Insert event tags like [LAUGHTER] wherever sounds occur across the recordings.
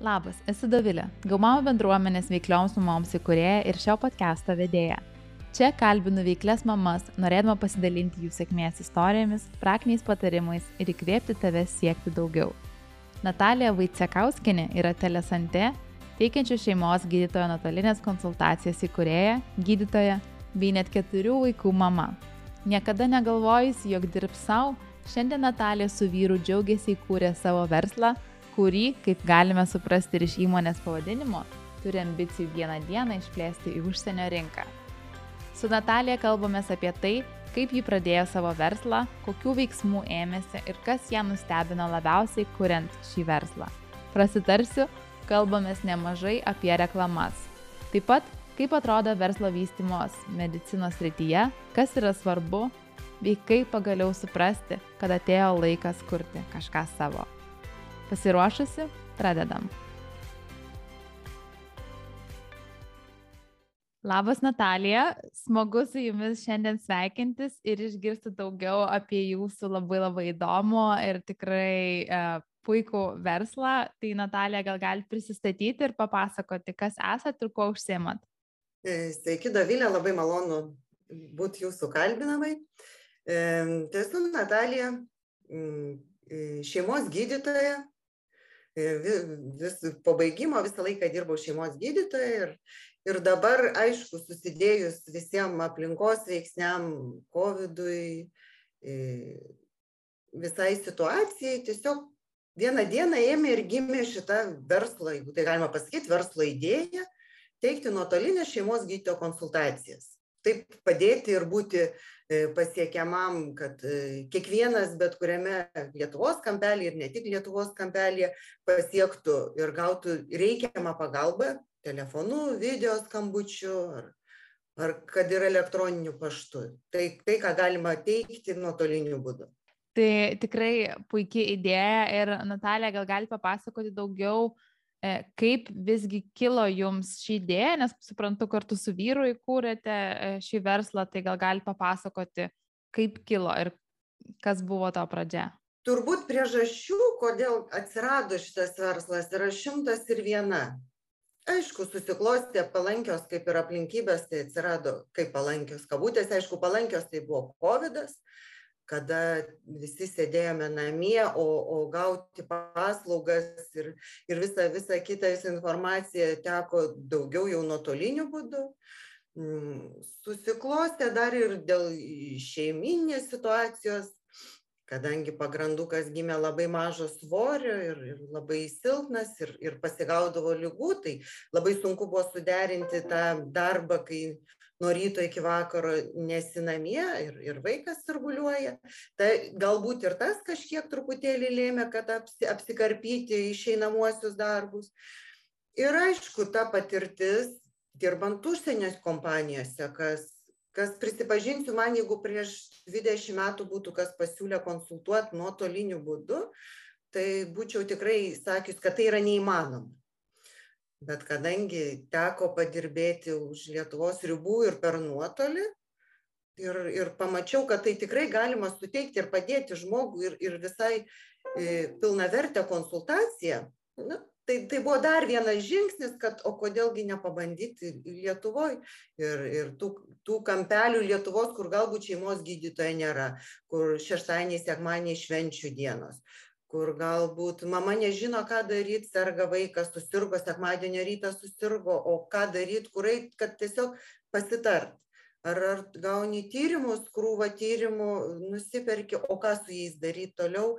Labas, esu Dovilė, Gaumamo bendruomenės veiklioms mamoms įkūrėja ir šio podcast'o vedėja. Čia kalbinu veiklės mamas, norėdama pasidalinti jų sėkmės istorijomis, praktiniais patarimais ir įkvėpti tave siekti daugiau. Natalija Vaicekauskinė yra telesante, teikiančių šeimos gydytojo nuotolinės konsultacijas įkūrėja, gydytoja bei net keturių vaikų mama. Niekada negalvojusi, jog dirbs savo, šiandien Natalija su vyru džiaugiasi įkūrę savo verslą kurį, kaip galime suprasti ir iš įmonės pavadinimo, turi ambicijų vieną dieną išplėsti į užsienio rinką. Su Natalija kalbamės apie tai, kaip ji pradėjo savo verslą, kokių veiksmų ėmėsi ir kas ją nustebino labiausiai kuriant šį verslą. Prasitarsiu, kalbamės nemažai apie reklamas. Taip pat, kaip atrodo verslo vystimos medicinos rytyje, kas yra svarbu, bei kaip pagaliau suprasti, kad atėjo laikas kurti kažką savo. Pasiruošusi, pradedam. Labas Natalija, smagu su jumis šiandien sveikintis ir išgirsti daugiau apie jūsų labai labai įdomų ir tikrai uh, puikų verslą. Tai Natalija, gal galite prisistatyti ir papasakoti, kas esate ir kuo užsiemat? E, sveiki, Davilė, labai malonu būti jūsų kalbinamai. E, tai esu Natalija, šeimos gydytoja, vis po baigimo visą laiką dirbau šeimos gydytoja ir, ir dabar, aišku, susidėjus visiems aplinkos veiksniam, COVID-ui, visai situacijai, tiesiog vieną dieną ėmė ir gimė šita verslo, jeigu tai galima pasakyti, verslo idėja teikti nuotolinės šeimos gydytojo konsultacijas. Taip padėti ir būti E, pasiekiamam, kad e, kiekvienas bet kuriame Lietuvos kampelį ir ne tik Lietuvos kampelį pasiektų ir gautų reikiamą pagalbą telefonu, video skambučiu ar, ar kad ir elektroniniu paštu. Tai, tai, ką galima teikti nuotoliniu būdu. Tai tikrai puikia idėja ir Natalija, gal galite papasakoti daugiau E, kaip visgi kilo jums ši idėja, nes suprantu, kartu su vyru įkūrėte e, šį verslą, tai gal gali papasakoti, kaip kilo ir kas buvo to pradžia. Turbūt priežasčių, kodėl atsirado šitas verslas, yra šimtas ir viena. Aišku, susiklostė palankios kaip ir aplinkybės, tai atsirado kaip palankios kabutės, aišku, palankios tai buvo COVID, kada visi sėdėjome namie, o, o gauti paslaugas ir, ir visą, visą kitą visą informaciją teko daugiau jau nuotoliniu būdu. Mm, susiklostė dar ir dėl šeiminės situacijos, kadangi pagrandukas gimė labai mažo svorio ir, ir labai silpnas ir, ir pasigaudavo lygų, tai labai sunku buvo suderinti tą darbą, kai nuo ryto iki vakaro nesi namie ir, ir vaikas sirguliuoja. Tai galbūt ir tas kažkiek truputėlį lėmė, kad apsi, apsikarpyti išeinamuosius darbus. Ir aišku, ta patirtis, dirbant užsienio kompanijose, kas, kas prisipažinsiu man, jeigu prieš 20 metų būtų kas pasiūlė konsultuoti nuotoliniu būdu, tai būčiau tikrai sakius, kad tai yra neįmanoma bet kadangi teko padirbėti už Lietuvos ribų ir per nuotolį, ir, ir pamačiau, kad tai tikrai galima suteikti ir padėti žmogui ir, ir visai e, pilnavertę konsultaciją, na, tai, tai buvo dar vienas žingsnis, kad o kodėlgi nepabandyti Lietuvoje ir, ir tų, tų kampelių Lietuvos, kur galbūt šeimos gydytoja nėra, kur šeštadieniai, sekmaniai švenčių dienos, kur galbūt mama nežino, ką daryti, serga vaikas, susirgo, sekmadienio rytą susirgo, o ką daryti, kur eit, kad tiesiog pasitart. Ar, ar gauni tyrimus, krūvą tyrimų, nusiperki, o ką su jais daryti toliau,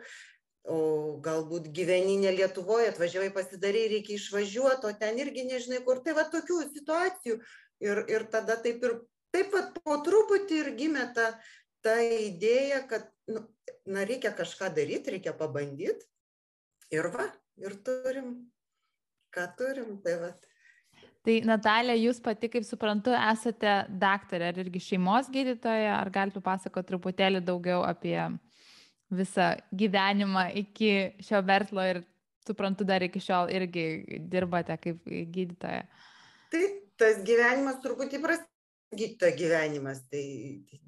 o galbūt gyveni ne Lietuvoje, atvažiavai pasidarai, reikia išvažiuoti, o ten irgi nežinai kur. Tai va tokių situacijų. Ir, ir tada taip ir taip pat po truputį ir gimė ta, ta idėja, kad nu, na, reikia kažką daryti, reikia pabandyti. Ir va, ir turim, ką turim, tai va. Tai Natalija, jūs pati, kaip suprantu, esate daktarė ar irgi šeimos gydytoja, ar galite pasakoti truputėlį daugiau apie visą gyvenimą iki šio verslo ir suprantu, dar iki šiol irgi dirbate kaip gydytoja. Tai tas gyvenimas truputį pras, gydytojo gyvenimas tai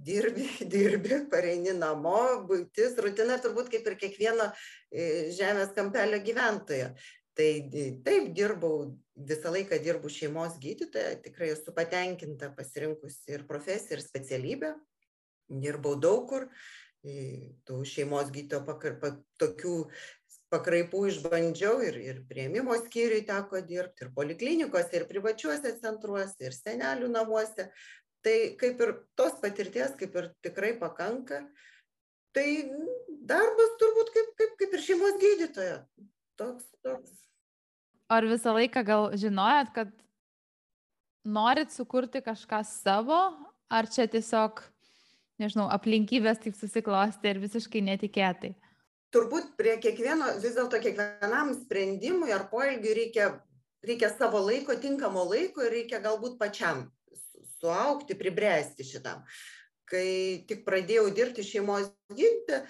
dirbi [LAUGHS] dirbi pareini namo buitis rutina turbūt kaip ir kiekvieno e, žemės kampelio gyventojo Tai taip dirbau, visą laiką dirbu šeimos gydytoja, tikrai esu patenkinta pasirinkusi ir profesiją, ir specialybę. Dirbau daug kur, tų šeimos gydytojo tokių pakraipų išbandžiau ir, ir prieimimo skyriui teko dirbti, ir poliklinikose, ir privačiuose centruose, ir senelių namuose. Tai kaip ir tos patirties, kaip ir tikrai pakanka. Tai darbas turbūt kaip, kaip, kaip ir šeimos gydytojo. Toks, toks. Ar visą laiką gal žinojat, kad norit sukurti kažką savo, ar čia tiesiog, nežinau, aplinkybės taip susiklosti ir visiškai netikėtai? Turbūt prie kiekvieno vis dėlto kiekvienam sprendimui ar poelgiui reikia reikia savo laiko tinkamo laiko ir reikia galbūt pačiam suaugti pribręsti šitam. Kai tik pradėjau dirbti šeimos gydytoja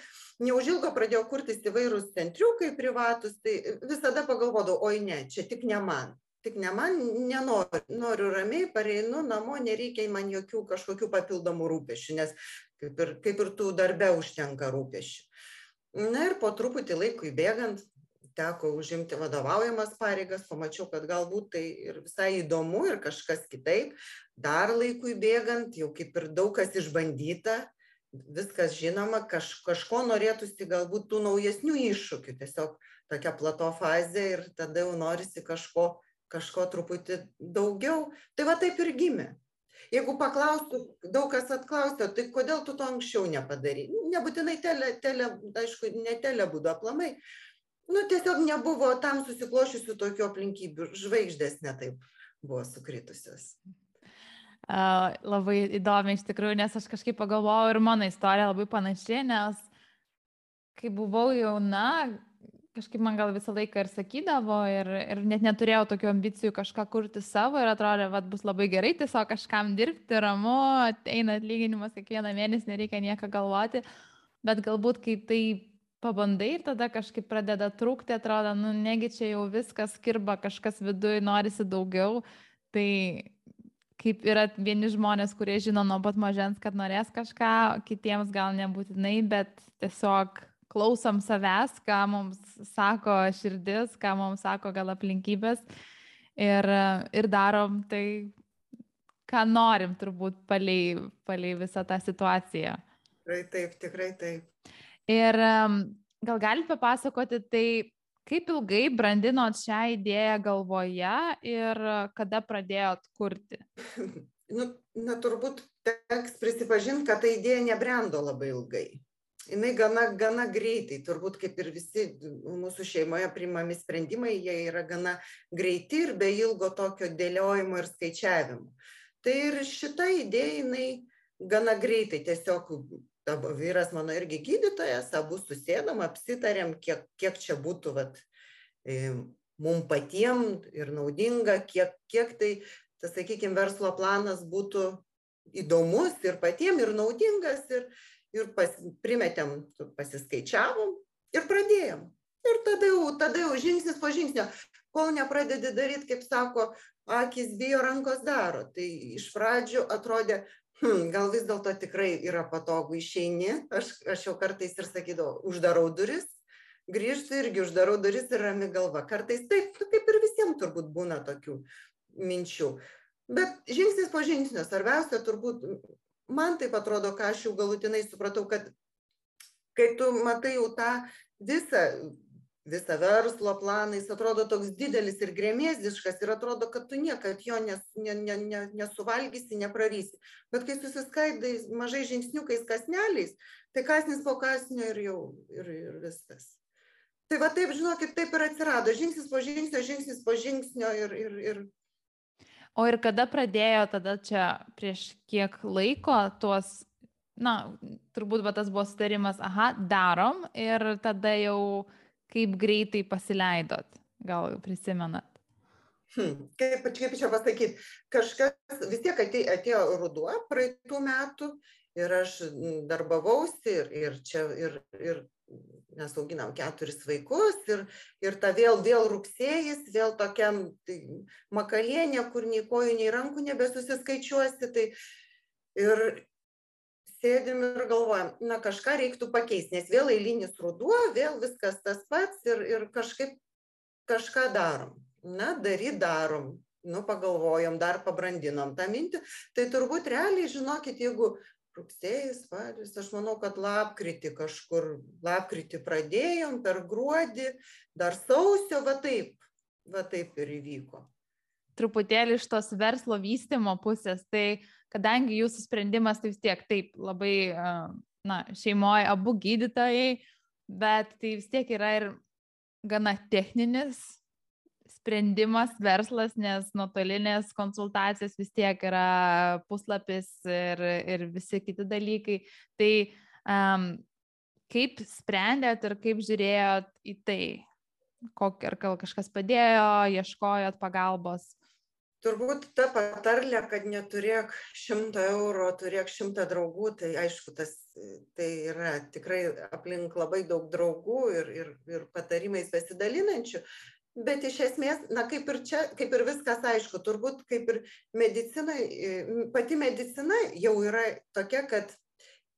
neužilgo pradėjo kurtis įvairūs centriukai privatūs tai visada pagalvodavau oi ne čia tik ne man tik ne man nenoriu noriu ramiai pareinu namo nereikia man jokių kažkokių papildomų rūpesčių nes kaip ir kaip ir tų darbe užtenka rūpesčių na ir po truputį laikui bėgant teko užimti vadovaujamas pareigas pamačiau kad galbūt tai ir visai įdomu ir kažkas kitaip. Dar laikui bėgant jau kaip ir daug kas išbandyta viskas žinoma kaž kažko norėtųsi galbūt tų naujesnių iššūkių tiesiog tokia plato fazė ir tada jau norisi kažko kažko truputį daugiau. Tai va taip ir gimė jeigu paklaustų daug kas atklausia tai kodėl tu to anksčiau nepadarei? Nebūtinai tele tele aišku ne tele būdu aplamai. Nu tiesiog nebuvo tam susiklosčiusių tokių aplinkybių. Žvaigždės ne taip buvo sukritusios. Uh, labai įdomi iš tikrųjų, nes aš kažkaip pagalvojau ir mano istorija labai panaši, nes kai buvau jauna, kažkaip man gal visą laiką ir sakydavo ir, ir net neturėjau tokių ambicijų kažką kurti savo ir atrodė, kad bus labai gerai tiesiog kažkam dirbti, ramu, eina atlyginimas kiekvieną mėnesį, nereikia nieko galvoti, bet galbūt kai tai pabandai ir tada kažkaip pradeda trūkti, atrodo, nu negi čia jau viskas kirba, kažkas viduje norisi daugiau, tai kaip yra vieni žmonės, kurie žino nuo pat mažens, kad norės kažką, kitiems gal nebūtinai, bet tiesiog klausom savęs, ką mums sako širdis, ką mums sako gal aplinkybės ir, ir darom tai, ką norim turbūt palei, palei visą tą situaciją. Tikrai taip, tikrai taip. Ir gal galite papasakoti, tai kaip ilgai brandinot šią idėją galvoje ir kada pradėjot kurti? [LAUGHS] nu, na, turbūt teks prisipažinti, kad ta idėja nebrendo labai ilgai jinai gana gana greitai turbūt kaip ir visi mūsų šeimoje priimami sprendimai jie yra gana greiti ir be ilgo tokio dėliojimo ir skaičiavimo. Tai ir šita idėja jinai gana greitai tiesiog abu vyras mano irgi gydytojas abu susėdom apsitarėm kiek kiek čia būtų vat e, mum patiem ir naudinga kiek kiek tai tas sakykim verslo planas būtų įdomus ir patiem ir naudingas ir ir pas, primetėm, pasiskaičiavom ir pradėjom. Ir tada jau, tada jau žingsnis po žingsnio, kol nepradedi daryti, kaip sako, akis bijo, rankos daro. Tai iš pradžių atrodė, hm, gal vis dėlto tikrai yra patogu išeini, aš, aš jau kartais ir sakydavau, uždarau duris, grįžtu irgi uždarau duris ir rami galva. Kartais taip, nu, kaip ir visiems turbūt būna tokių minčių. Bet žingsnis po žingsnio, svarbiausia turbūt man taip atrodo, ką aš jau galutinai supratau, kad kai tu matai jau tą visą, visą verslo planą, jis atrodo toks didelis ir grėmėziškas ir atrodo, kad tu niekad jo nes, ne, ne, ne, nesuvalgysi, neprarysi. Bet kai susiskaidai mažai žingsniukais kasneliais, tai kasnis po kasnio ir jau ir, ir viskas. Tai va taip, žinokit, taip ir atsirado. Žingsnis po žingsnio, žingsnis po žingsnio ir, ir, ir O ir kada pradėjo tada čia prieš kiek laiko tuos, na, turbūt va tas buvo sutarimas, aha, darom ir tada jau kaip greitai pasileidot, gal prisimenat. Hmm, kaip, kaip čia pasakyti, kažkas vis tiek atėjo, atėjo ruduo praeitų metų ir aš darbavausi ir, ir čia ir, ir mes auginam keturis vaikus ir, ir ta vėl, vėl rugsėjais, vėl tokiam tai, makalienė, kur nei kojų, nei rankų nebesusiskaičiuosi. Tai ir sėdim ir galvojam, na kažką reiktų pakeisti, nes vėl eilinis ruduo, vėl viskas tas pats ir, ir kažkaip kažką darom. Na, daryt darom. Nu, pagalvojom, dar pabrandinom tą mintį. Tai turbūt realiai, žinokit, jeigu rugsėjais, spalis, aš manau, kad lapkritį kažkur, lapkritį pradėjom, per gruodį, dar sausio, va taip, va taip ir įvyko. Truputėlį iš tos verslo vystimo pusės, tai kadangi jūsų sprendimas tai vis tiek taip labai, na, šeimoje abu gydytojai, bet tai vis tiek yra ir gana techninis sprendimas verslas, nes nuotolinės konsultacijos vis tiek yra puslapis ir, ir visi kiti dalykai. Tai um, kaip sprendėt ir kaip žiūrėjot į tai? Kok, ar kažkas padėjo, ieškojot pagalbos? Turbūt ta patarlė, kad neturėk šimto eurų, turėk šimtą draugų, tai aišku, tas, tai yra tikrai aplink labai daug draugų ir, ir, ir patarimais besidalinančių, bet iš esmės na kaip ir čia kaip ir viskas aišku turbūt kaip ir medicinoj pati medicina jau yra tokia kad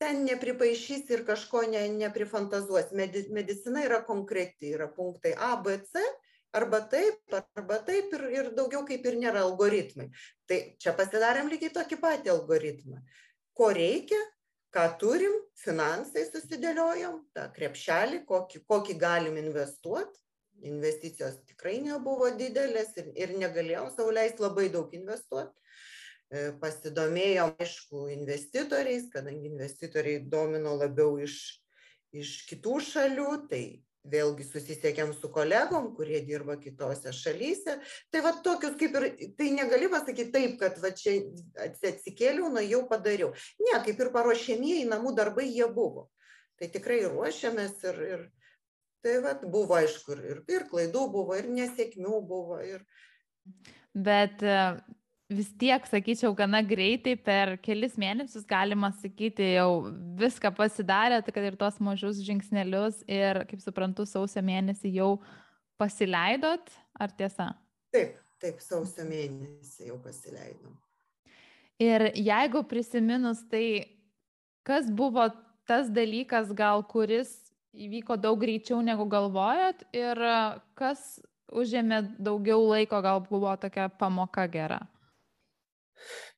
ten nepripaišysi ir kažko ne neprifantazuosi medi medicina yra konkreti yra punktai a b c arba taip arba taip ir ir daugiau kaip ir nėra algoritmai. Tai čia pasidarėm lygiai tokį patį algoritmą. Ko reikia ką turim finansai susidėliojom tą krepšelį kokį kokį galim investuot investicijos tikrai nebuvo didelės ir, ir negalėjom sauliais labai daug investuoti. E, pasidomėjom, aišku, investitoriais, kadangi investitoriai domino labiau iš, iš kitų šalių, tai vėlgi susisiekėm su kolegom, kurie dirba kitose šalyse. Tai va tokius kaip ir, tai negali pasakyti taip, kad va čia atsikėliau, nu jau padariau. Ne, kaip ir paruošėmieji namų darbai jie buvo. Tai tikrai ruošiamės ir, ir, tai vat buvo aišku ir, ir, klaidų buvo, ir nesėkmių buvo. Ir... Bet e, vis tiek, sakyčiau, gana greitai per kelis mėnesius galima sakyti, jau viską pasidarė, tai kad ir tos mažus žingsnelius ir, kaip suprantu, sausio mėnesį jau pasileidot, ar tiesa? Taip, taip, sausio mėnesį jau pasileidom. Ir jeigu prisiminus, tai kas buvo tas dalykas, gal kuris įvyko daug greičiau negu galvojot ir e, kas užėmė daugiau laiko, gal buvo tokia pamoka gera?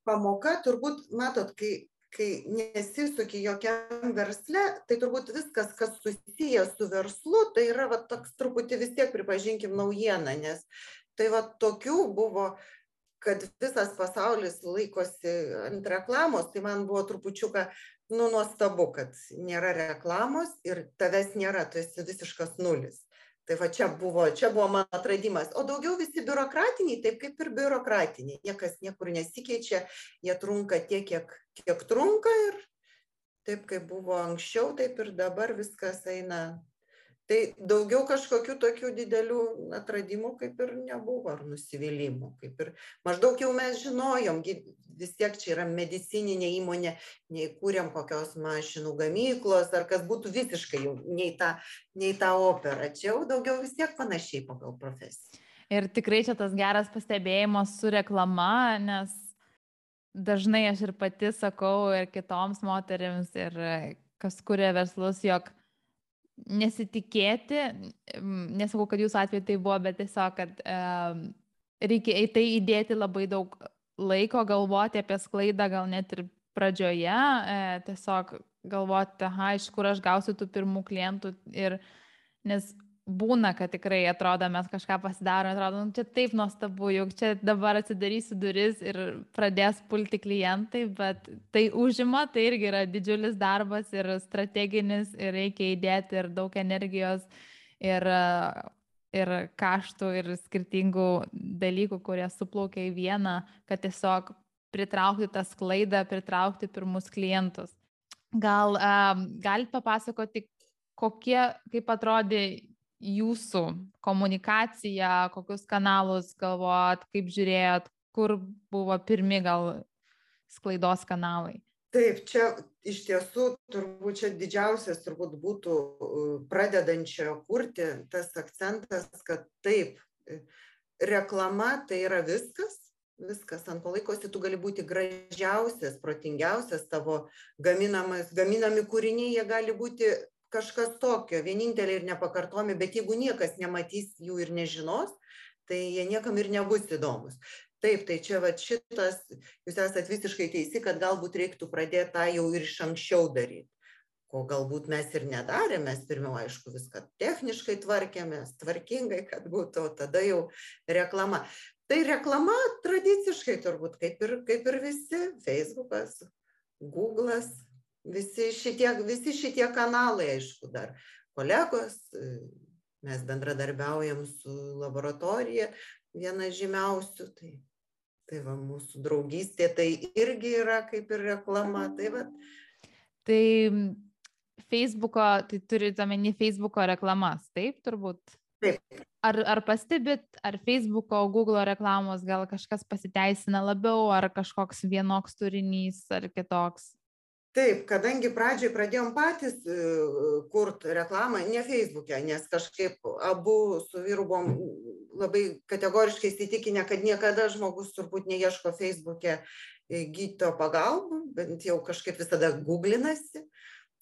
Pamoka turbūt, matot, kai, kai nesisuki jokiam versle, tai turbūt viskas, kas susiję su verslu, tai yra va, toks truputį vis tiek pripažinkim naujieną, nes tai va tokių buvo kad visas pasaulis laikosi ant reklamos, tai man buvo trupučiuką nu nuostabu kad nėra reklamos ir tavęs nėra tu esi visiškas nulis. Tai va čia buvo čia buvo mano atradimas. O daugiau visi biurokratiniai taip kaip ir biurokratiniai. Niekas niekur nesikeičia jie trunka tiek kiek kiek trunka ir taip kaip buvo anksčiau taip ir dabar viskas eina tai daugiau kažkokių tokių didelių atradimų kaip ir nebuvo ar nusivylimų kaip ir maždaug jau mes žinojom gi vis tiek čia yra medicininė įmonė neįkūrėm kokios mašinų gamyklos ar kas būtų visiškai jau nei ta nei ta opera. Čia jau daugiau vis tiek panašiai pagal profesiją. Ir tikrai čia tas geras pastebėjimas su reklama nes dažnai aš ir pati sakau ir kitoms moterims ir kas kuria verslus jog nesitikėti, nesakau, kad jūsų atveju tai buvo, bet tiesiog, kad um, reikia į tai įdėti labai daug laiko, galvoti apie sklaidą, gal net ir pradžioje, e, tiesiog galvoti, aha, iš kur aš gausiu tų pirmų klientų ir nes būna, kad tikrai atrodo, mes kažką pasidarom, atrodo, nu, čia taip nuostabu, juk čia dabar atsidarysiu duris ir pradės pulti klientai, bet tai užima, tai irgi yra didžiulis darbas ir strateginis ir reikia įdėti ir daug energijos ir, ir kaštų ir skirtingų dalykų, kurie suplaukia į vieną, kad tiesiog pritraukti tą sklaidą, pritraukti pirmus klientus. Gal um, galite papasakoti, kokie, kaip atrodė jūsų komunikacija, kokius kanalus galvojat, kaip žiūrėjot, kur buvo pirmi gal sklaidos kanalai? Taip, čia iš tiesų turbūt čia didžiausias turbūt būtų pradedančiojo kurti tas akcentas, kad taip, reklama tai yra viskas, viskas ant ko laikosi, tu gali būti gražiausias, protingiausias tavo gaminamas, gaminami kūriniai, jie gali būti kažkas tokio, vieninteliai ir nepakartomi, bet jeigu niekas nematys jų ir nežinos, tai jie niekam ir nebus įdomus. Taip, tai čia va šitas, jūs esate visiškai teisi, kad galbūt reiktų pradėti tą jau ir iš anksčiau daryti. Ko galbūt mes ir nedarėme, mes pirmiau, aišku, viską techniškai tvarkėmės, tvarkingai, kad būtų, o tada jau reklama. Tai reklama tradiciškai turbūt kaip ir, kaip ir visi, Facebookas, Google'as, visi šitie, visi šitie kanalai, aišku, dar kolegos, mes bendradarbiaujam su laboratorija, viena žymiausių, tai, tai va, mūsų draugystė tai irgi yra kaip ir reklama. Tai, va. tai Facebooko, tai turite omeny Facebooko reklamas, taip turbūt? Taip. Ar, ar pastebit, ar Facebooko, Google reklamos gal kažkas pasiteisina labiau, ar kažkoks vienoks turinys, ar kitoks? Taip kadangi pradžioj pradėjom patys e, kurt reklamą ne feisbuke nes kažkaip abu su vyru buvom labai kategoriškai įsitikinę kad niekada žmogus turbūt neieško feisbuke e, gydytojo pagalbų bent jau kažkaip visada guglinasi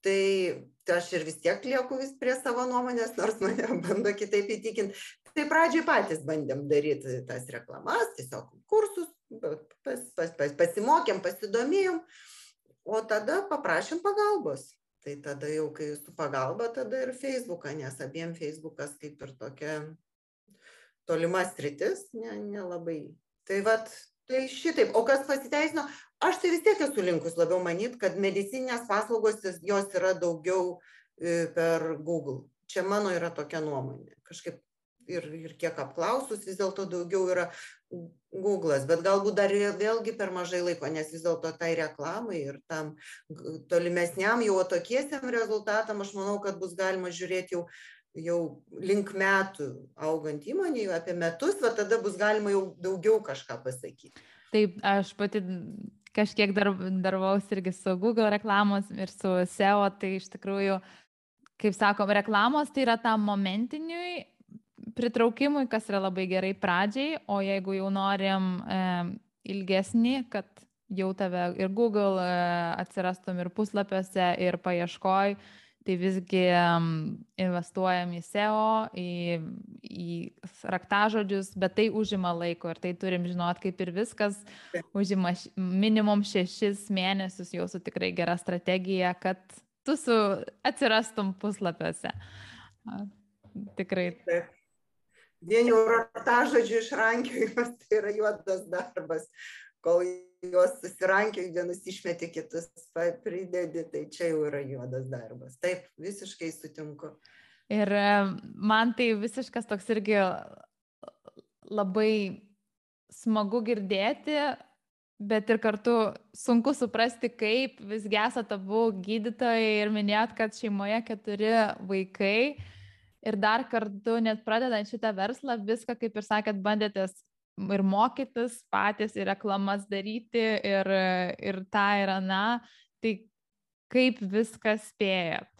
tai, aš ir vis tiek lieku vis prie savo nuomonės, nors mane [LAUGHS] bando kitaip įtikinti. Tai pradžioj patys bandėm daryti tas reklamas, tiesiog kursus, pas, pas, pas, pasimokėm, pasidomėjom. O tada paprašėm pagalbos. Tai tada jau kai su pagalba tada ir feisbuką nes abiem feisbukas kaip ir tokia tolima sritis ne nelabai. Tai vat tai šitaip. O kas pasiteisino aš tai vis tiek esu linkus labiau manyt kad medicininės paslaugos jos yra daugiau e, per google. Čia mano yra tokia nuomonė. Kažkaip ir ir kiek apklausus vis dėlto daugiau yra gūglas bet galbūt dar vėlgi per mažai laiko nes vis dėlto tai reklamai ir tam tolimesniam jau tokiesiem rezultatam aš manau kad bus galima žiūrėt jau jau link metų augant įmonei apie metus va tada bus galima jau daugiau kažką pasakyt taip aš pati kažkiek dar darbavausi irgi su Google reklamos ir su SEO, tai iš tikrųjų, kaip sakom, reklamos tai yra tam momentiniui pritraukimui, kas yra labai gerai pradžiai, o jeigu jau norim e, ilgesnį, kad jau tave ir Google e, atsirastum ir puslapiuose, ir paieškoj, tai visgi investuojam į SEO, į, į raktažodžius, bet tai užima laiko ir tai turim žinot, kaip ir viskas užima minimum šešis mėnesius jau su tikrai gera strategija, kad tu su atsirastum puslapiuose. Tikrai. Taip vien jau raktažodžių išrankiojimas [LAUGHS] tai yra juodas darbas. Kol juos susirankioji, vienus išmeti, kitus pridedi, tai čia jau yra juodas darbas. Taip, visiškai sutinku. Ir e, man tai visiškas toks irgi labai smagu girdėti, bet ir kartu sunku suprasti, kaip visgi esate abu gydytojai ir minėjot, kad šeimoje keturi vaikai ir dar kartu net pradedant šitą verslą, viską, kaip ir sakėt, bandėtės ir mokytis patys, ir reklamas daryti, ir, ir tą, ir aną. Tai kaip viską spėjat?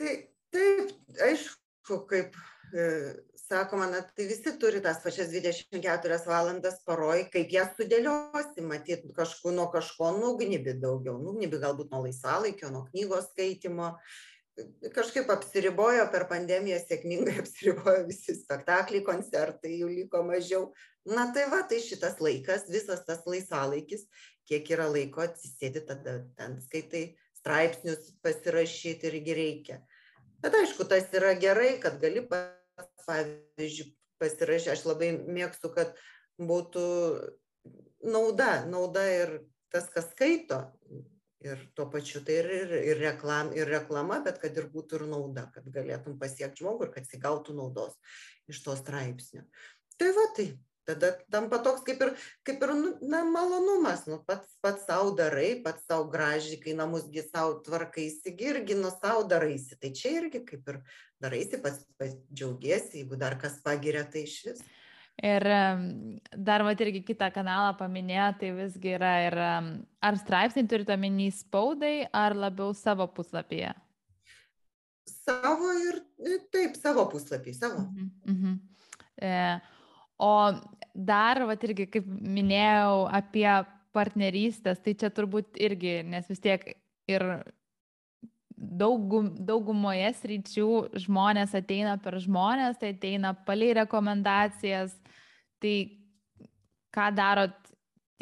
Tai taip, aišku, kaip e, sakoma, na, tai visi turi tas pačias 24 valandas paroj, kaip jas sudėliosi, matyt, kažku, nuo kažko nugnybi daugiau, nugnybi galbūt nuo laisvalaikio, nuo knygos skaitimo, kažkaip apsiribojo per pandemiją sėkmingai [LAUGHS] apsiribojo visi spektakliai, koncertai, jų liko mažiau. Na tai va, tai šitas laikas, visas tas laisvalaikis, kiek yra laiko atsisėdi, tada ten skaitai straipsnius pasirašyti irgi reikia. Bet aišku, tas yra gerai, kad gali, pavyzdžiui, pasirašyti, aš labai mėgstu, kad būtų nauda, nauda ir tas, kas skaito, ir tuo pačiu tai ir, ir, ir, reklam, ir reklama, bet kad ir būtų ir nauda, kad galėtum pasiekti žmogų ir kad jis gautų naudos iš to straipsnio. Tai va, tai tada tampa toks kaip ir, kaip ir nu, na, malonumas, nu, pats, pats savo darai, pats savo gražiai, kai namusgi savo tvarkaisi, irgi nuo savo daraisi. Tai čia irgi kaip ir daraisi, pats, pats džiaugiesi, jeigu dar kas pagiria, tai iš vis. Ir dar mat irgi kitą kanalą paminėjo, tai visgi yra ir ar straipsniai turite omeny spaudai, ar labiau savo puslapyje? Savo ir taip, savo puslapį, savo. Mhm, mhm. E, o dar, vat irgi, kaip minėjau, apie partnerystės, tai čia turbūt irgi, nes vis tiek ir daugum, daugumoje sričių žmonės ateina per žmonės, tai ateina paliai rekomendacijas. Tai ką darot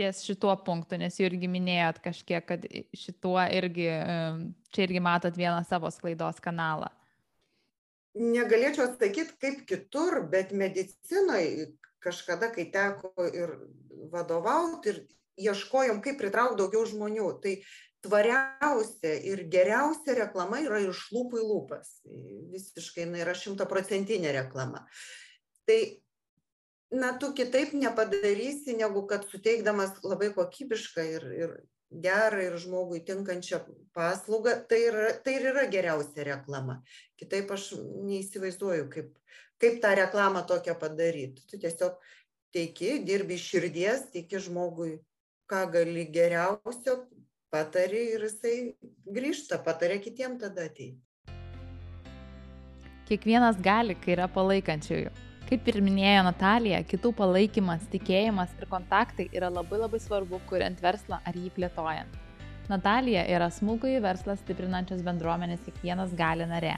ties šituo punktu, nes jūs irgi minėjot kažkiek, kad šituo irgi, čia irgi matot vieną savo sklaidos kanalą. Negalėčiau atsakyti kaip kitur, bet medicinoje kažkada, kai teko ir vadovauti, ir ieškojom, kaip pritraukti daugiau žmonių, tai tvariausia ir geriausia reklama yra iš lūpų į lūpas. Visiškai jinai yra šimtaprocentinė reklama. Tai na tu kitaip nepadarysi negu kad suteikdamas labai kokybišką ir ir gerą ir žmogui tinkančią paslaugą tai yra tai ir yra geriausia reklama. Kitaip aš neįsivaizduoju kaip kaip tą reklamą tokią padaryt. Tu tiesiog teiki dirbi iš širdies teiki žmogui ką gali geriausio patari ir jisai grįžta pataria kitiem tada ateit kiekvienas gali kai yra palaikančiųjų Kaip ir minėjo Natalija, kitų palaikymas, tikėjimas ir kontaktai yra labai labai svarbu, kuriant verslą ar jį plėtojant. Natalija yra smulkųjį verslą stiprinančios bendruomenės kiekvienas gali narė.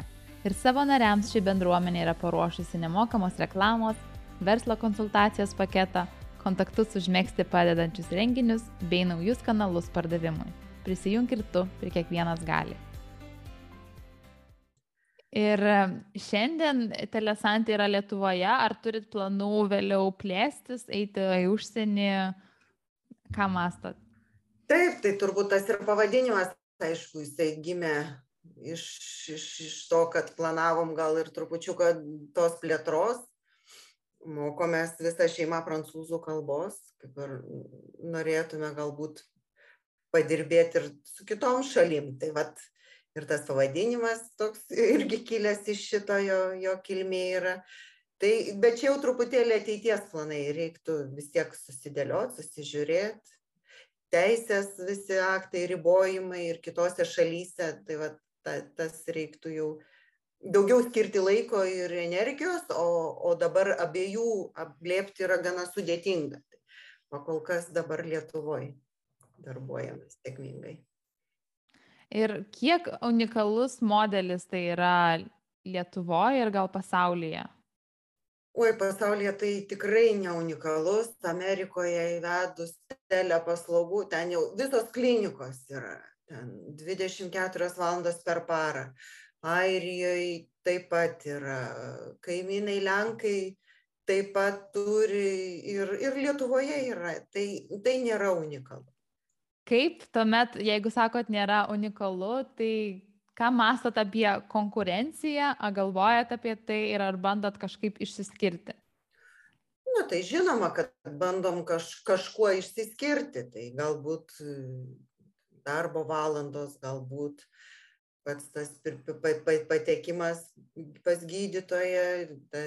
Ir savo nariams ši bendruomenė yra paruošusi nemokamos reklamos, verslo konsultacijos paketą, kontaktus užmėgsti padedančius renginius bei naujus kanalus pardavimui. Prisijunk ir tu, ir kiekvienas gali. Ir šiandien Telesantė yra Lietuvoje, ar turit planų vėliau plėstis, eiti į užsienį, ką mastot? Taip, tai turbūt tas ir pavadinimas, aišku, jisai gimė iš, iš, iš to, kad planavom gal ir trupučiuką tos plėtros, mokomės visą šeimą prancūzų kalbos, kaip ir norėtume galbūt padirbėti ir su kitom šalim. Tai vat ir tas pavadinimas toks irgi kilęs iš šito jo, jo kilmė yra. Tai, bet čia jau truputėlį ateities planai, reiktų vis tiek susidėlioti, susižiūrėti. Teisės visi aktai, ribojimai ir kitose šalyse, tai va, ta, tas reiktų jau daugiau skirti laiko ir energijos, o, o dabar abiejų apglėpti yra gana sudėtinga. O kol kas dabar Lietuvoje darbuojamės sėkmingai. Ir kiek unikalus modelis tai yra Lietuvoje ir gal pasaulyje? Oi, pasaulyje tai tikrai neunikalus. Amerikoje įvedus telepaslaugų, ten jau visos klinikos yra. Ten 24 valandas per parą. Airijoje taip pat yra. Kaimynai Lenkai taip pat turi ir, ir Lietuvoje yra. Tai, tai nėra unikalu kaip tuomet jeigu sakot nėra unikalu tai ką mąstot apie konkurenciją ar galvojat apie tai ir ar bandot kažkaip išsiskirti? Na tai žinoma, kad bandom kaž, kažkuo išsiskirti, tai galbūt e, darbo valandos, galbūt pats tas patekimas pas gydytoją, tai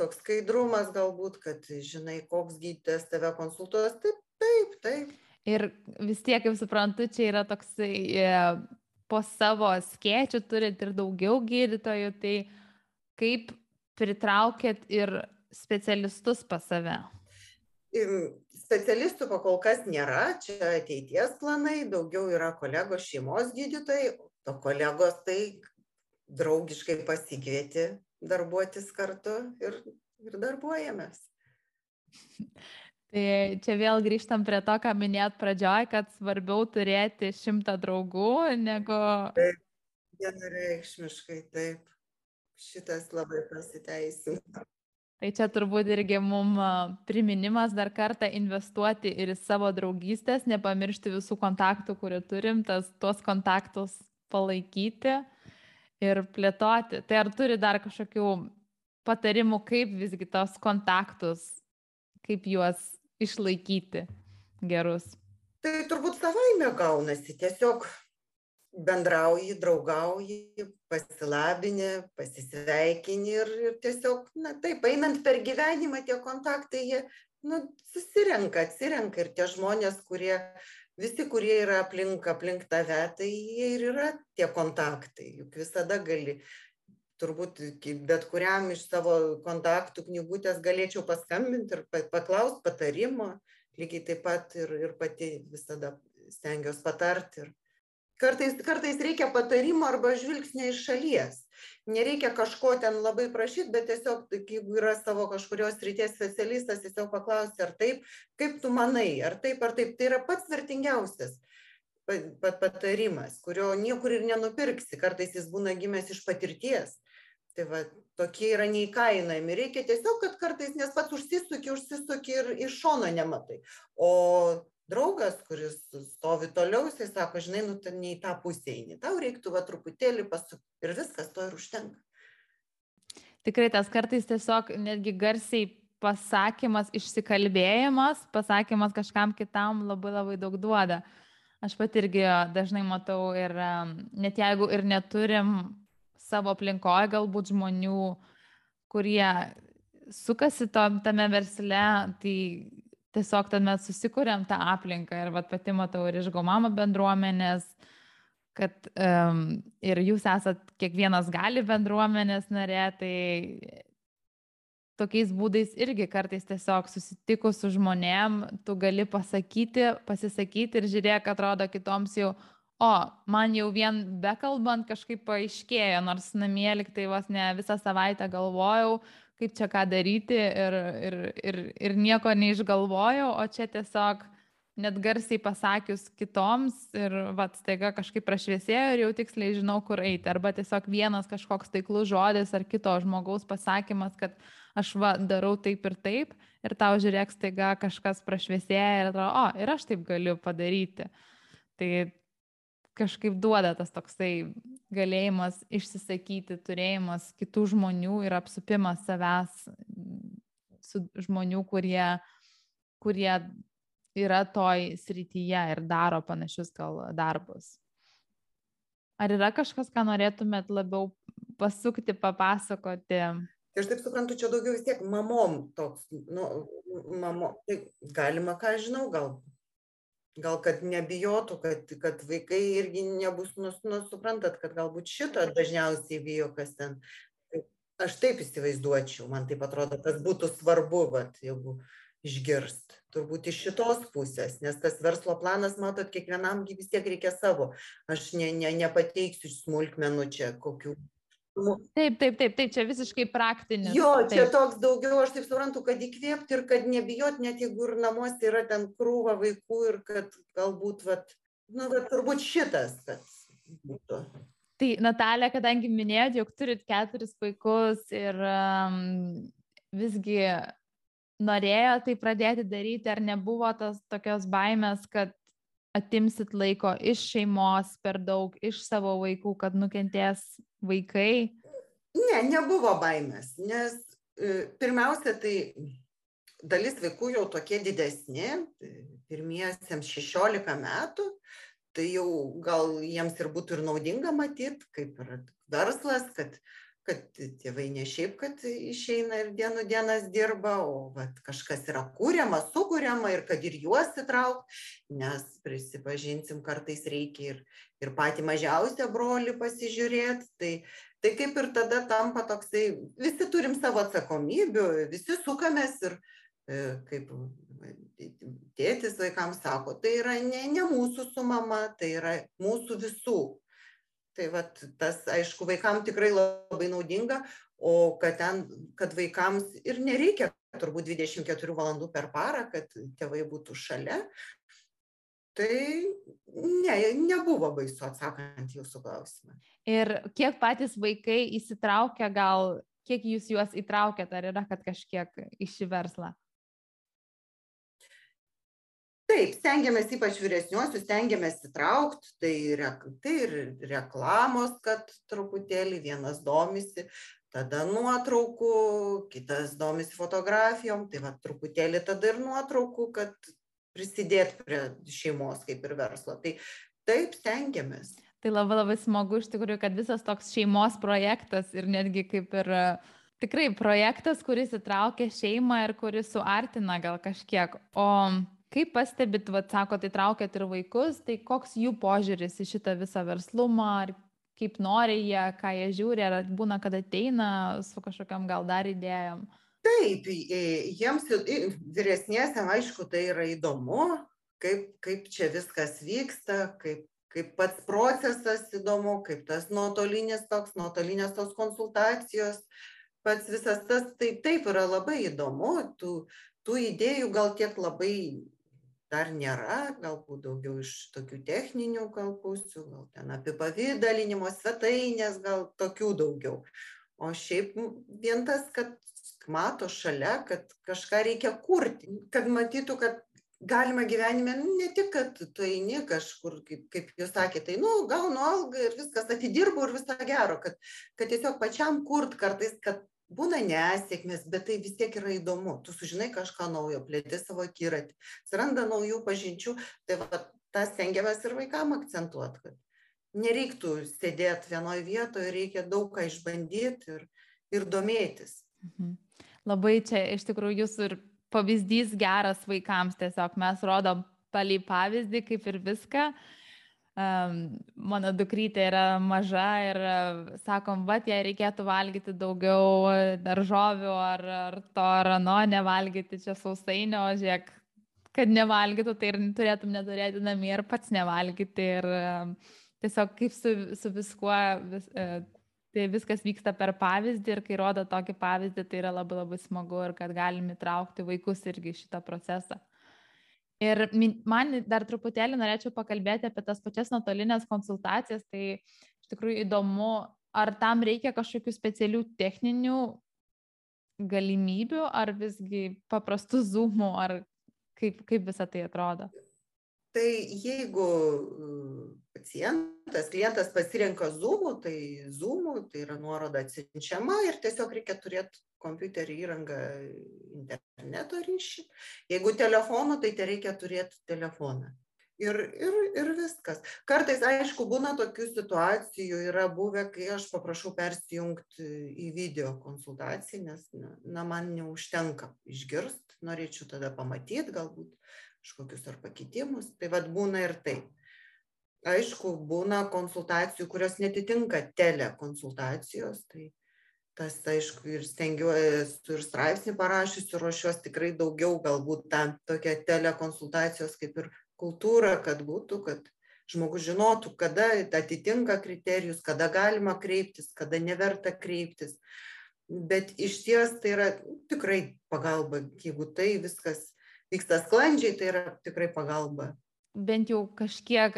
toks skaidrumas galbūt, kad žinai, koks gydytojas tave konsultuos, taip taip taip ir vis tiek kaip suprantu čia yra toksai e, po savo skėčių turit ir daugiau gydytojų tai kaip pritraukėt ir specialistus pas save specialistų pakol kas nėra, čia ateities planai, daugiau yra kolegos šeimos gydytojai, o kolegos tai draugiškai pasikvieti darbuotis kartu ir, ir darbuojamės. [LAUGHS] Tai čia vėl grįžtam prie to, ką minėt pradžioj, kad svarbiau turėti šimtą draugų negu... Taip, vienareikšmiškai taip. Šitas labai pasiteisina. Tai čia turbūt irgi mums priminimas dar kartą investuoti ir į savo draugystės, nepamiršti visų kontaktų, kurių turim, tas, tuos kontaktus palaikyti ir plėtoti. Tai ar turi dar kažkokių patarimų, kaip visgi tos kontaktus, kaip juos išlaikyti gerus? Tai turbūt savaime gaunasi, tiesiog bendrauji, draugauji, pasilabini, pasisveikini ir, ir tiesiog, na taip, einant per gyvenimą tie kontaktai, jie nu, susirenka, atsirenka ir tie žmonės, kurie, visi, kurie yra aplink, aplink tave, tai jie ir yra tie kontaktai, juk visada gali turbūt bet kuriam iš savo kontaktų knygutės galėčiau paskambinti ir paklausti patarimo, lygiai taip pat ir, ir pati visada stengiuosi patarti. Ir kartais kartais reikia patarimo arba žvilgsnio iš šalies. Nereikia kažko ten labai prašyt bet tiesiog jeigu yra savo kažkurios srities specialistas tiesiog paklausti ar taip kaip tu manai ar taip ar taip. Tai yra pats vertingiausias pa patarimas kurio niekur ir nenupirksi. Kartais jis būna gimęs iš patirties tai va tokie yra neįkainojami. Reikia tiesiog kad kartais nes pats užsisuki užsisuki ir iš šono nematai. O draugas kuris stovi toliau jisai sako žinai nu tu ne į tą pusę eini. Tau reiktų va truputėlį pasukt ir viskas to ir užtenka. Tikrai tas kartais tiesiog netgi garsiai pasakymas išsikalbėjimas pasakymas kažkam kitam labai labai daug duoda. Aš pati irgi dažnai matau ir net jeigu ir neturim savo aplinkoje galbūt žmonių kurie sukasi to, tame versle, tai tiesiog ten mes susikūrėm tą aplinką ir vat, pati matau ir iš Gomamo bendruomenės, kad um, ir jūs esat kiekvienas gali bendruomenės narė, tai tokiais būdais irgi kartais tiesiog susitikus su žmonėm, tu gali pasakyti, pasisakyti ir žiūrėk, atrodo kitoms jau, o, man jau vien bekalbant kažkaip paaiškėjo, nors namie liktai vos ne visą savaitę galvojau, kaip čia ką daryti ir, ir, ir, ir nieko neišgalvojau, o čia tiesiog net garsiai pasakius kitoms ir vat staiga kažkaip prašviesėjo ir jau tiksliai žinau, kur eiti. Arba tiesiog vienas kažkoks taiklus žodis ar kito žmogaus pasakymas, kad aš va darau taip ir taip ir tau žiūrėk staiga kažkas prašviesėja ir atrodo, o, ir aš taip galiu padaryti. Tai kažkaip duoda tas toksai galėjimas išsisakyti, turėjimas kitų žmonių ir apsupimas savęs su žmonių, kurie, kurie yra toj srityje ir daro panašius gal darbus. Ar yra kažkas, ką norėtumėt labiau pasukti, papasakoti? Tai aš taip suprantu, čia daugiau vis tiek mamom toks, nu, mamo, tai galima, ką žinau, gal gal kad nebijotų kad kad vaikai irgi nebus nu nu suprantat kad galbūt šito dažniausiai bijo kas ten. Aš taip įsivaizduočiau man taip atrodo kas būtų svarbu vat jeigu išgirst turbūt iš šitos pusės nes tas verslo planas matot kiekvienam vis tiek reikia savo. Aš ne ne nepateiksiu smulkmenų čia kokių Taip, taip, taip, taip, čia visiškai praktinis. Jo, čia taip. toks daugiau, aš taip suprantu, kad įkvėpti ir kad nebijot, net jeigu ir namuose yra ten krūva vaikų ir kad galbūt, vat, nu, bet turbūt šitas, kad būtų. Tai Natalija, kadangi minėjot, jog turit keturis vaikus ir um, visgi norėjo tai pradėti daryti, ar nebuvo tas tokios baimės, kad atimsit laiko iš šeimos per daug, iš savo vaikų, kad nukentės vaikai? Ne, nebuvo baimės, nes e, pirmiausia, tai dalis vaikų jau tokie didesni, pirmiesiems 16 metų, tai jau gal jiems ir būtų ir naudinga matyti, kaip ir verslas, kad kad tėvai ne šiaip kad išeina ir dienų dienas dirba o vat kažkas yra kuriama sukuriama ir kad ir juos įtraukt nes prisipažinsim kartais reikia ir ir patį mažiausią brolį pasižiūrėt. Tai tai kaip ir tada tampa toksai visi turim savo atsakomybių visi sukamės ir e, kaip tėtis vaikams sako tai yra ne ne mūsų su mama tai yra mūsų visų tai vat tas aišku vaikam tikrai labai naudinga o kad ten kad vaikams ir nereikia turbūt dvidešim keturių valandų per parą kad tėvai būtų šalia. Tai ne nebuvo baisu atsakant jūsų klausimą. Ir kiek patys vaikai įsitraukia gal kiek jūs juos įtraukiat ar yra kad kažkiek į šį verslą taip stengiamės ypač vyresniuosius stengiamės įtraukt tai rek tai ir reklamos kad truputėlį vienas domisi tada nuotraukų kitas domisi fotografijom tai va truputėlį tada ir nuotraukų kad prisidėt prie šeimos kaip ir verslo. Tai taip stengiamės. Tai labai labai smagu iš tikrųjų kad visas toks šeimos projektas ir netgi kaip ir tikrai projektas kuris įtraukia šeimą ir kuris suartina gal kažkiek. O kaip pastebit vat sakot įtraukiat ir vaikus tai koks jų požiūris į šitą visą verslumą ar kaip nori jie ką jie žiūri ar būna kad ateina su kažkokiom gal dar idėjom? Taip jiems vyresniesiem aišku tai yra įdomu kaip kaip čia viskas vyksta kaip kaip pats procesas įdomu, kaip tas nuotolinis toks, nuotolinės tos konsultacijos, pats visas tas, taip, taip yra labai įdomu, tų, tų idėjų gal tiek labai dar nėra, galbūt daugiau iš tokių techninių gal pusių, gal ten apipavydalinimo svetainės, gal tokių daugiau. O šiaip vien tas, kad mato šalia, kad kažką reikia kurti, kad matytų, kad galima gyvenime nu, ne tik, kad tu eini kažkur, kaip, kaip jūs sakėte, tai, nu, gaunu algą ir viskas atidirbu ir visą gero, kad, kad tiesiog pačiam kurt kartais, kad būna nesėkmės, bet tai vis tiek yra įdomu. Tu sužinai kažką naujo, plėti savo akiratį, atsiranda naujų pažinčių, tai va, tą stengiamės ir vaikam akcentuoti, kad nereiktų sėdėti vienoje vietoje, reikia daug ką išbandyti ir, ir domėtis. Mhm. Labai čia iš tikrųjų jūsų ir pavyzdys geras vaikams, tiesiog mes rodom palį pavyzdį kaip ir viską. Mano dukrytė yra maža ir uh, sakom, va, jei reikėtų valgyti daugiau daržovių ar, ar to ar ano, nevalgyti čia sausainio, žiūrėk, kad nevalgytų, tai ir turėtum neturėti namie ir pats nevalgyti. Ir um, tiesiog kaip su, su viskuo vis, tai viskas vyksta per pavyzdį ir kai rodo tokį pavyzdį, tai yra labai labai smagu ir kad galim įtraukti vaikus irgi šitą procesą. Ir man dar truputėlį norėčiau pakalbėti apie tas pačias nuotolinės konsultacijas, tai iš tikrųjų įdomu, ar tam reikia kažkokių specialių techninių galimybių, ar visgi paprastų zoomų, ar kaip, kaip visą tai atrodo? Tai jeigu pacientas, klientas pasirenka Zoom'ų, tai Zoom'ų, tai yra nuoroda atsiunčiama ir tiesiog reikia turėti kompiuterį įrangą interneto ryšį. Jeigu telefonu, tai te reikia turėti telefoną. Ir, ir, ir viskas. Kartais, aišku, būna tokių situacijų, yra buvę, kai aš paprašau persijungti į video konsultaciją, nes na, na, man neužtenka išgirsti, norėčiau tada pamatyti galbūt kažkokius ar pakitimus. Tai vad būna ir taip aišku būna konsultacijų kurios neatitinka telekonsultacijos tai tas aišku ir stengiuosi ir straipsnį parašiusi ruošiuos tikrai daugiau galbūt tą tokią telekonsultacijos kaip ir kultūrą kad būtų kad žmogus žinotų kada atitinka kriterijus kada galima kreiptis kada neverta kreiptis. Bet išties tai yra tikrai pagalba jeigu tai viskas vyksta sklandžiai tai yra tikrai pagalba bent jau kažkiek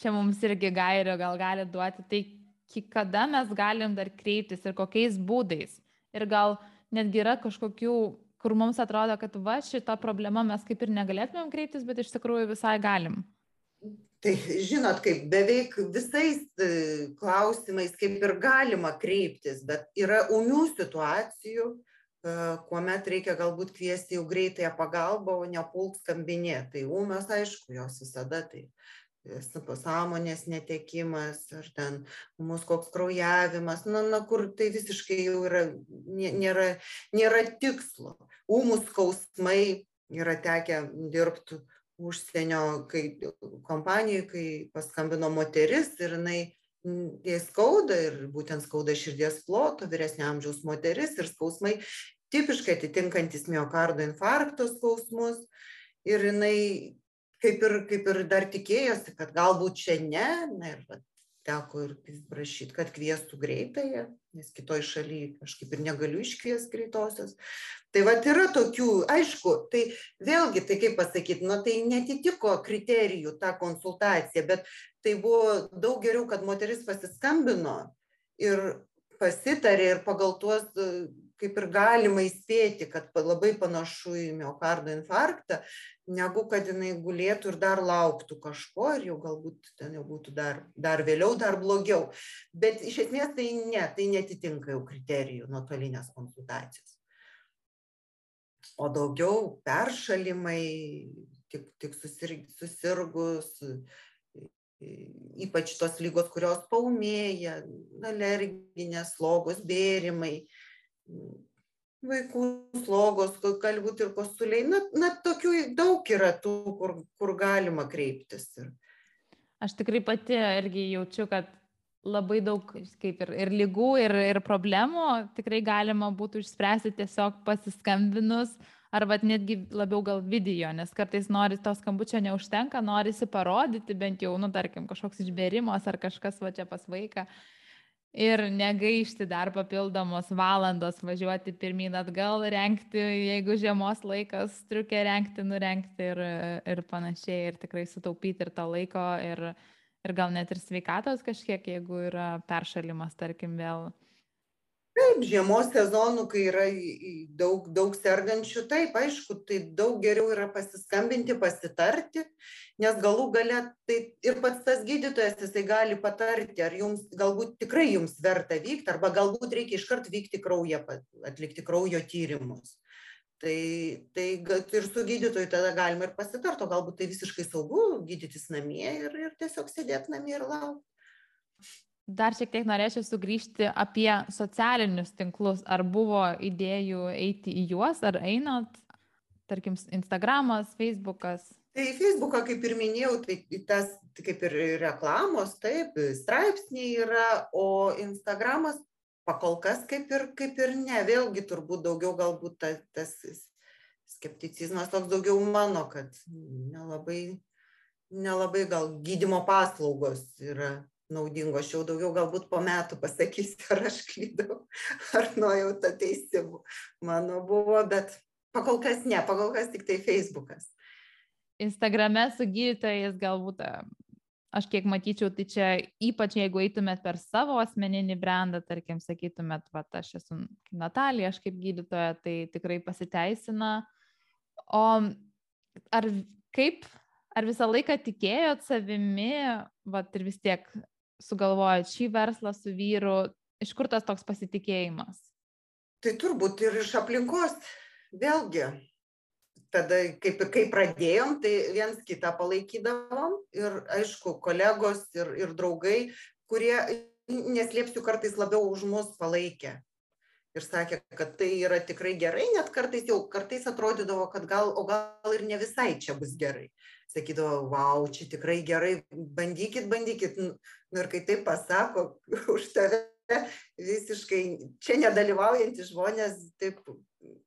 čia mums irgi gairio gal gali duoti, tai kada mes galim dar kreiptis ir kokiais būdais. Ir gal netgi yra kažkokių, kur mums atrodo, kad va šitą problemą mes kaip ir negalėtumėm kreiptis, bet iš tikrųjų visai galim. Tai žinot, kaip beveik visais e, klausimais kaip ir galima kreiptis, bet yra umių situacijų, kuomet reikia galbūt kviesti jau greitąją pagalbą, o nepult skambinėti. Tai ūmios, aišku, jos visada tai pasąmonės netekimas, ar ten mūsų koks kraujavimas, na, na, kur tai visiškai jau yra, nėra, nėra tikslo. Ūmus skausmai yra tekę dirbti užsienio kai, kompanijoje, kai paskambino moteris ir jinai jai skauda ir būtent skauda širdies ploto, vyresnio amžiaus moteris ir skausmai tipiškai atitinkantis miokardo infarkto skausmus. Ir jinai kaip ir, kaip ir dar tikėjosi, kad galbūt čia ne, na ir teko ir prašyti, kad kvieštų greitąją, nes kitoj šalyje kažkaip ir negaliu iškviesti greitosios. Tai va yra tokių, aišku, tai vėlgi, tai kaip pasakyti, nu tai netitiko kriterijų ta konsultacija, bet tai buvo daug geriau, kad moteris pasiskambino ir pasitarė ir pagal tuos kaip ir galima įspėti, kad labai panašu į miocardo infarktą, negu kad jinai gulėtų ir dar lauktų kažko ir jau galbūt ten jau būtų dar, dar vėliau, dar blogiau. Bet iš esmės tai ne, tai netitinka jau kriterijų nuotolinės konsultacijos. O daugiau peršalimai, tik, tik susirgus, ypač tos lygos, kurios paumėja, alerginės slogos, bėrimai, vaikų slogos, gali būti ir kosuliai. Na, na, tokių daug yra tų, kur, kur galima kreiptis. Aš tikrai pati irgi jaučiu, kad labai daug kaip ir, ir lygų, ir, ir problemų tikrai galima būtų išspręsti tiesiog pasiskambinus ar vat netgi labiau gal video, nes kartais nori to skambučio neužtenka, norisi parodyti bent jau, nu, tarkim, kažkoks išbėrimas ar kažkas va čia pas vaiką. Ir negaišti dar papildomos valandos važiuoti pirmyn atgal, renkti, jeigu žiemos laikas, striukė renkti, nurenkti ir, ir panašiai, ir tikrai sutaupyti ir to laiko, ir, ir gal net ir sveikatos kažkiek, jeigu yra peršalimas, tarkim, vėl taip žiemos sezonu kai yra daug daug sergančių taip aišku tai daug geriau yra pasiskambinti pasitarti nes galų gale tai ir pats tas gydytojas jisai gali patarti ar jums galbūt tikrai jums verta vykt arba galbūt reikia iškart vykti kraują atlikti kraujo tyrimus. Tai tai ir su gydytoju tada galima ir pasitart o galbūt tai visiškai saugu gydytis namie ir ir tiesiog sėdėt namie ir laukt dar šiek tiek norėčiau sugrįžti apie socialinius tinklus. Ar buvo idėjų eiti į juos, ar einat, tarkim, Instagramas, Facebookas? Tai Facebooką, kaip ir minėjau, tai tas kaip ir reklamos, taip, straipsniai yra, o Instagramas pakol kas kaip ir, kaip ir ne, vėlgi turbūt daugiau galbūt ta, tas skepticizmas toks daugiau mano, kad nelabai, nelabai gal gydimo paslaugos yra naudingo. Aš jau daugiau galbūt po metų pasakysiu, ar aš klydau, ar nuojauta teisimų mano buvo, bet pakol kas ne, pakol kas tik tai Facebookas. Instagrame su gydytojais galbūt, aš kiek matyčiau, tai čia ypač jeigu eitumėt per savo asmeninį brandą, tarkim, sakytumėt, va, aš esu Natalija, aš kaip gydytoja, tai tikrai pasiteisina. O ar kaip, ar visą laiką tikėjot savimi, va, ir vis tiek sugalvojot šį verslą su vyru, iš kur tas toks pasitikėjimas? Tai turbūt ir iš aplinkos, vėlgi, tada kaip, kai pradėjom, tai viens kitą palaikydavom ir aišku, kolegos ir, ir draugai, kurie, neslėpsiu, kartais labiau už mus palaikė. Ir sakė, kad tai yra tikrai gerai, net kartais jau kartais atrodydavo, kad gal, o gal ir ne visai čia bus gerai sakydavo, wow, čia tikrai gerai, bandykit, bandykit. Nu, ir kai taip pasako [LAUGHS] už tave, visiškai čia nedalyvaujantys žmonės taip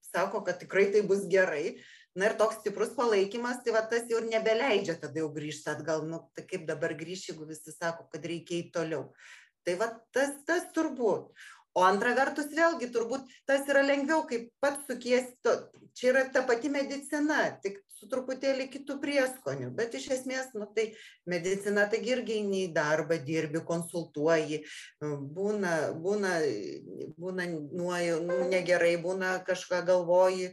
sako, kad tikrai tai bus gerai. Na ir toks stiprus palaikymas, tai va tas jau nebeleidžia tada jau grįžti atgal, nu tai kaip dabar grįžti, jeigu visi sako, kad reikia į toliau. Tai va tas, tas turbūt o antra vertus vėlgi turbūt tas yra lengviau kai pats sukiesi to čia yra ta pati medicina tik su truputėlį kitu prieskoniu. Bet iš esmės nu tai medicina taigi irgi eini į darbą dirbi konsultuoji būna būna būna nuoja nu negerai būna kažką galvoji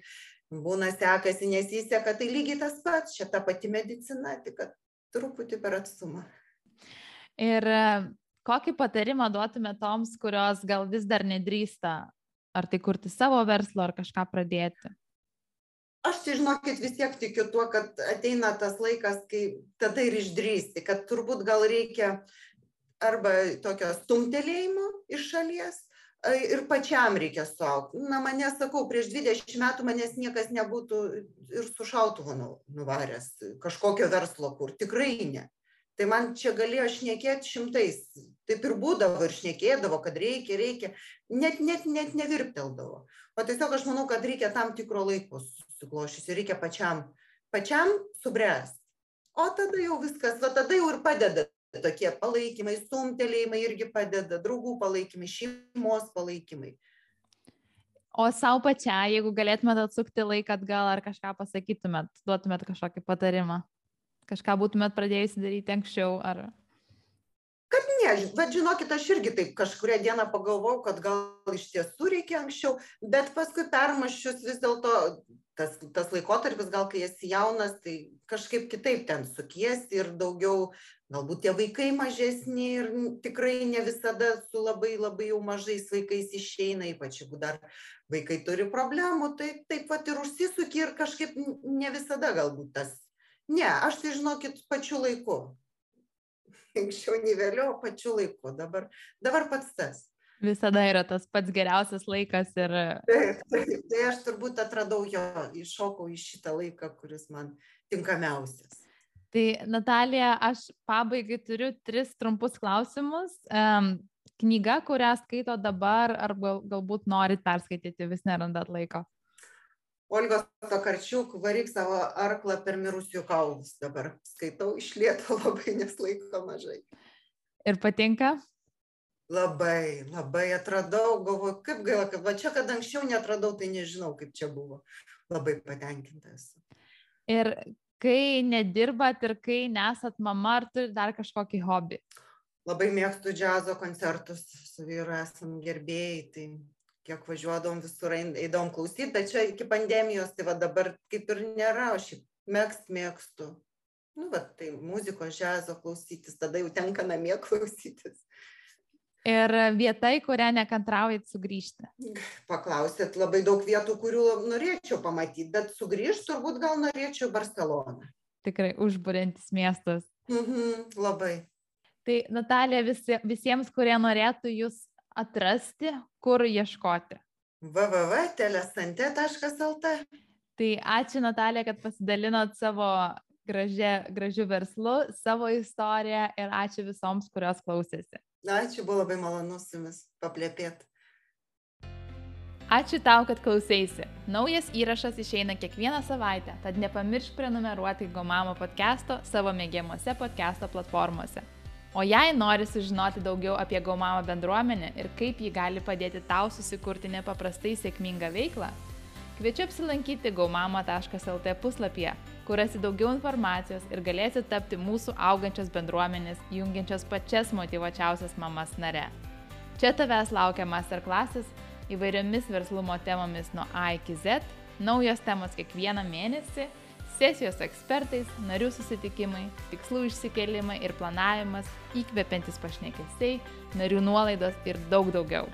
būna sekasi nesiseka tai lygiai tas pats čia ta pati medicina tik kad truputį per atstumą. Ir kokį patarimą duotume toms, kurios gal vis dar nedrįsta, ar tai kurti savo verslą, ar kažką pradėti? Aš tai žinokit vis tiek tikiu tuo, kad ateina tas laikas, kai tada ir išdrįsti, kad turbūt gal reikia arba tokio stumtelėjimo iš šalies, ir pačiam reikia suaugti. Na, mane sakau, prieš 20 metų manęs niekas nebūtų ir su šautuvu nu, nuvaręs kažkokio verslo kur. Tikrai ne tai man čia galėjo šnekėt šimtais. Taip ir būdavo ir šnekėdavo kad reikia reikia. Net net net nevirpteldavo. O tiesiog aš manau kad reikia tam tikro laiko susiklosčius ir reikia pačiam pačiam subręst. O tada jau viskas va tada jau ir padeda tokie palaikymai stumtelėjimai irgi padeda draugų palaikymai šeimos palaikymai. O savo pačią, jeigu galėtumėt atsukti laiką atgal ar kažką pasakytumėt, duotumėt kažkokį patarimą? Kažką būtumėt pradėjusi daryti anksčiau ar... Kad ne, bet žinokit, aš irgi taip kažkuria diena pagalvojau, kad gal iš tiesų reikia anksčiau, bet paskui permaščius vis dėlto tas, tas laikotarpis, gal kai esi jaunas, tai kažkaip kitaip ten sukiesi ir daugiau, galbūt tie vaikai mažesni ir tikrai ne visada su labai labai jau mažais vaikais išeina, ypač jeigu dar vaikai turi problemų, tai taip pat ir užsisuki ir kažkaip ne visada galbūt tas ne aš tai žinokit pačiu laiku. Anksčiau nei vėliau pačiu laiku. Dabar dabar pats tas. Visada yra tas pats geriausias laikas ir tai aš turbūt atradau jo iššokau į šitą laiką kuris man tinkamiausias. Tai Natalija, aš pabaigai turiu tris trumpus klausimus. Um, knyga, kurią skaito dabar, ar gal, galbūt norit perskaityti, vis nerandat laiko? Olgos Tokarčiuk, varyk savo arklą per mirusių kaulus dabar. Skaitau iš lieto [LAUGHS] labai, nes laiko mažai. Ir patinka? Labai, labai atradau, galvoju, kaip gaila, kad va čia, kad anksčiau netradau, tai nežinau, kaip čia buvo. Labai patenkintas. Ir kai nedirbat ir kai nesat mama, ar turi dar kažkokį hobį? Labai mėgstu džiazo koncertus, su vyru esam gerbėjai, tai kiek važiuodavom visur, eidavom klausyti, bet čia iki pandemijos, tai va dabar kaip ir nėra, aš mėgst mėgstu. Nu, va, tai muzikos, džiazo klausytis, tada jau tenka namie [LAUGHS] klausytis. Ir vieta, į kurią nekantraujat sugrįžti? Paklausėt labai daug vietų, kurių norėčiau pamatyti, bet sugrįžti turbūt gal norėčiau Barceloną. Tikrai užbūrintis miestas. Mhm, labai. Tai Natalija, visi, visiems, kurie norėtų jūs atrasti, kur ieškoti? www.telesante.lt Tai ačiū Natalija, kad pasidalinot savo gražia, gražiu verslu, savo istoriją ir ačiū visoms, kurios klausėsi. Ačiū, buvo labai malonu su jumis paplėpėti. Ačiū tau, kad klausėsi. Naujas įrašas išeina kiekvieną savaitę, tad nepamiršk prenumeruoti Gomamo podcast'o savo mėgiamuose podcast'o platformose. O jei nori sužinoti daugiau apie Gomamo bendruomenę ir kaip ji gali padėti tau susikurti nepaprastai sėkmingą veiklą, kviečiu apsilankyti gaumama.lt puslapyje kur rasi daugiau informacijos ir galėsi tapti mūsų augančios bendruomenės, jungiančios pačias motivuočiausias mamas nare. Čia tavęs laukia masterklasis įvairiomis verslumo temomis nuo A iki Z, naujos temos kiekvieną mėnesį, sesijos ekspertais, narių susitikimai, tikslų išsikelimai ir planavimas, įkvepiantis pašnekesiai, narių nuolaidos ir daug daugiau.